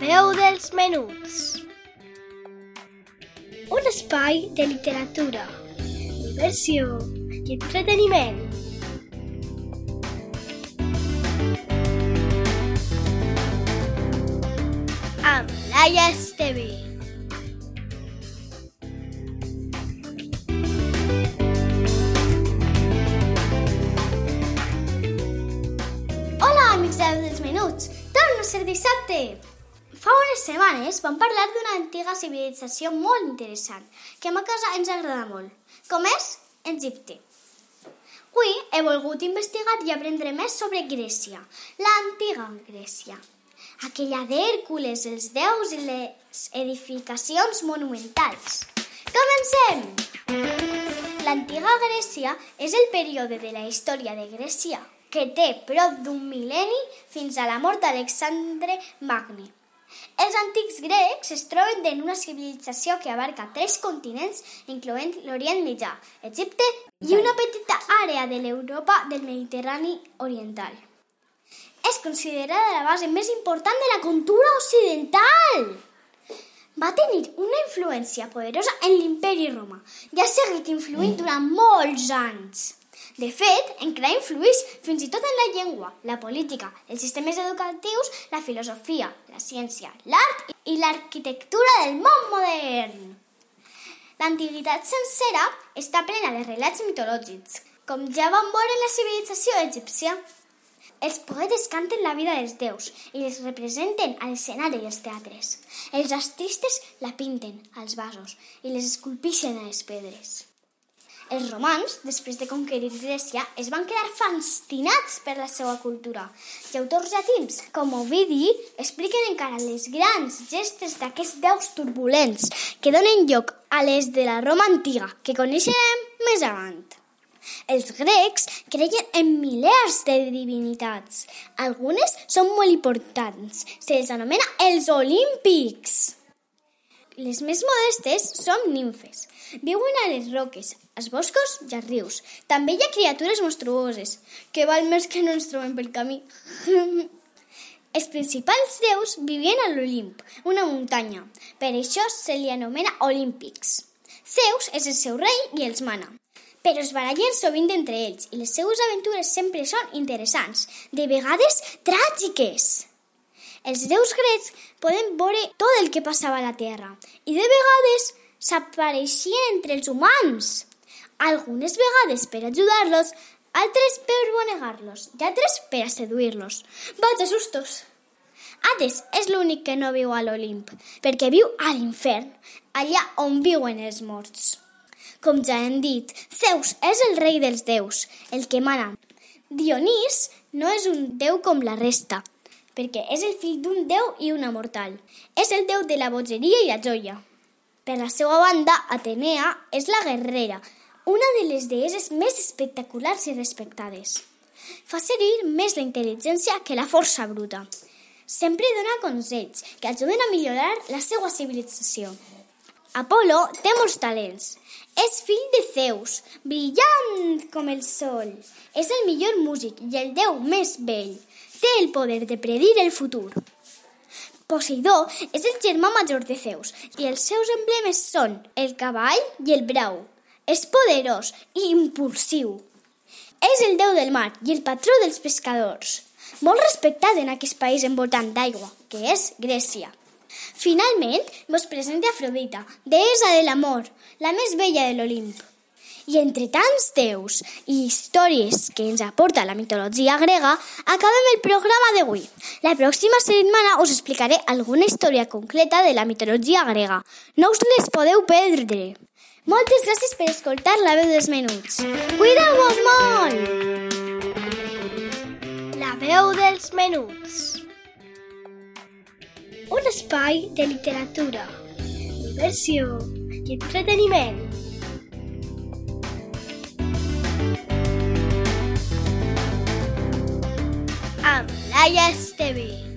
veu dels menuts. Un espai de literatura, diversió i entreteniment. Amb Laia Esteve. Hola, amics de dels Menuts! Torna a ser dissabte! Fa unes setmanes vam parlar d'una antiga civilització molt interessant que a ma casa ens agrada molt, com és Egipte. Avui he volgut investigar i aprendre més sobre Grècia, l'antiga Grècia. Aquella d'Hèrcules, els déus i les edificacions monumentals. Comencem! L'antiga Grècia és el període de la història de Grècia que té prop d'un mil·lenni fins a la mort d'Alexandre Magni. Antics grecs es troben en una civilització que abarca tres continents, incloent l'Orient Mitjà, Egipte i una petita àrea de l'Europa del Mediterrani Oriental. És considerada la base més important de la cultura occidental. Va tenir una influència poderosa en l'imperi romà i ha seguit influint durant molts anys. De fet, encara influeix fins i tot en la llengua, la política, els sistemes educatius, la filosofia, la ciència, l'art i l'arquitectura del món modern. L'antiguitat sencera està plena de relats mitològics, com ja vam veure en la civilització egípcia. Els poetes canten la vida dels déus i les representen a l'escenari dels teatres. Els artistes la pinten als vasos i les esculpixen a les pedres. Els romans, després de conquerir Grècia, es van quedar fascinats per la seva cultura. I autors llatins, com Ovidi, expliquen encara les grans gestes d'aquests déus turbulents que donen lloc a les de la Roma antiga, que coneixerem més avant. Els grecs creien en milers de divinitats. Algunes són molt importants. Se les anomena els olímpics. Les més modestes són nimfes. Viuen a les roques, als boscos i als rius. També hi ha criatures monstruoses, que val més que no ens trobem pel camí. Els principals déus vivien a l'Olimp, una muntanya. Per això se li anomena Olímpics. Zeus és el seu rei i els mana. Però es barallen sovint entre ells i les seues aventures sempre són interessants, de vegades tràgiques. Els déus grecs poden veure tot el que passava a la Terra i de vegades s'apareixien entre els humans. Algunes vegades per ajudar-los, altres per bonegar-los i altres per a seduir-los. Vaig sustos! Hades és l'únic que no viu a l'Olimp, perquè viu a l'infern, allà on viuen els morts. Com ja hem dit, Zeus és el rei dels déus, el que mana. Dionís no és un déu com la resta, perquè és el fill d'un déu i una mortal. És el déu de la bogeria i la joia. Per la seva banda, Atenea és la guerrera, una de les deeses més espectaculars i respectades. Fa servir més la intel·ligència que la força bruta. Sempre dona consells que ajuden a millorar la seva civilització. Apolo té molts talents. És fill de Zeus, brillant com el sol. És el millor músic i el déu més vell té el poder de predir el futur. Poseidó és el germà major de Zeus i els seus emblemes són el cavall i el brau. És poderós i impulsiu. És el déu del mar i el patró dels pescadors. Molt respectat en aquest país envoltant d'aigua, que és Grècia. Finalment, vos presenta Afrodita, deessa de l'amor, la més bella de l'Olimp. I entre tants déus i històries que ens aporta la mitologia grega, acabem el programa d'avui. La pròxima setmana us explicaré alguna història concreta de la mitologia grega. No us les podeu perdre. Moltes gràcies per escoltar la veu dels menuts. Cuideu-vos molt! La veu dels menuts. Un espai de literatura, diversió i entreteniment. Amb Laia Esteve.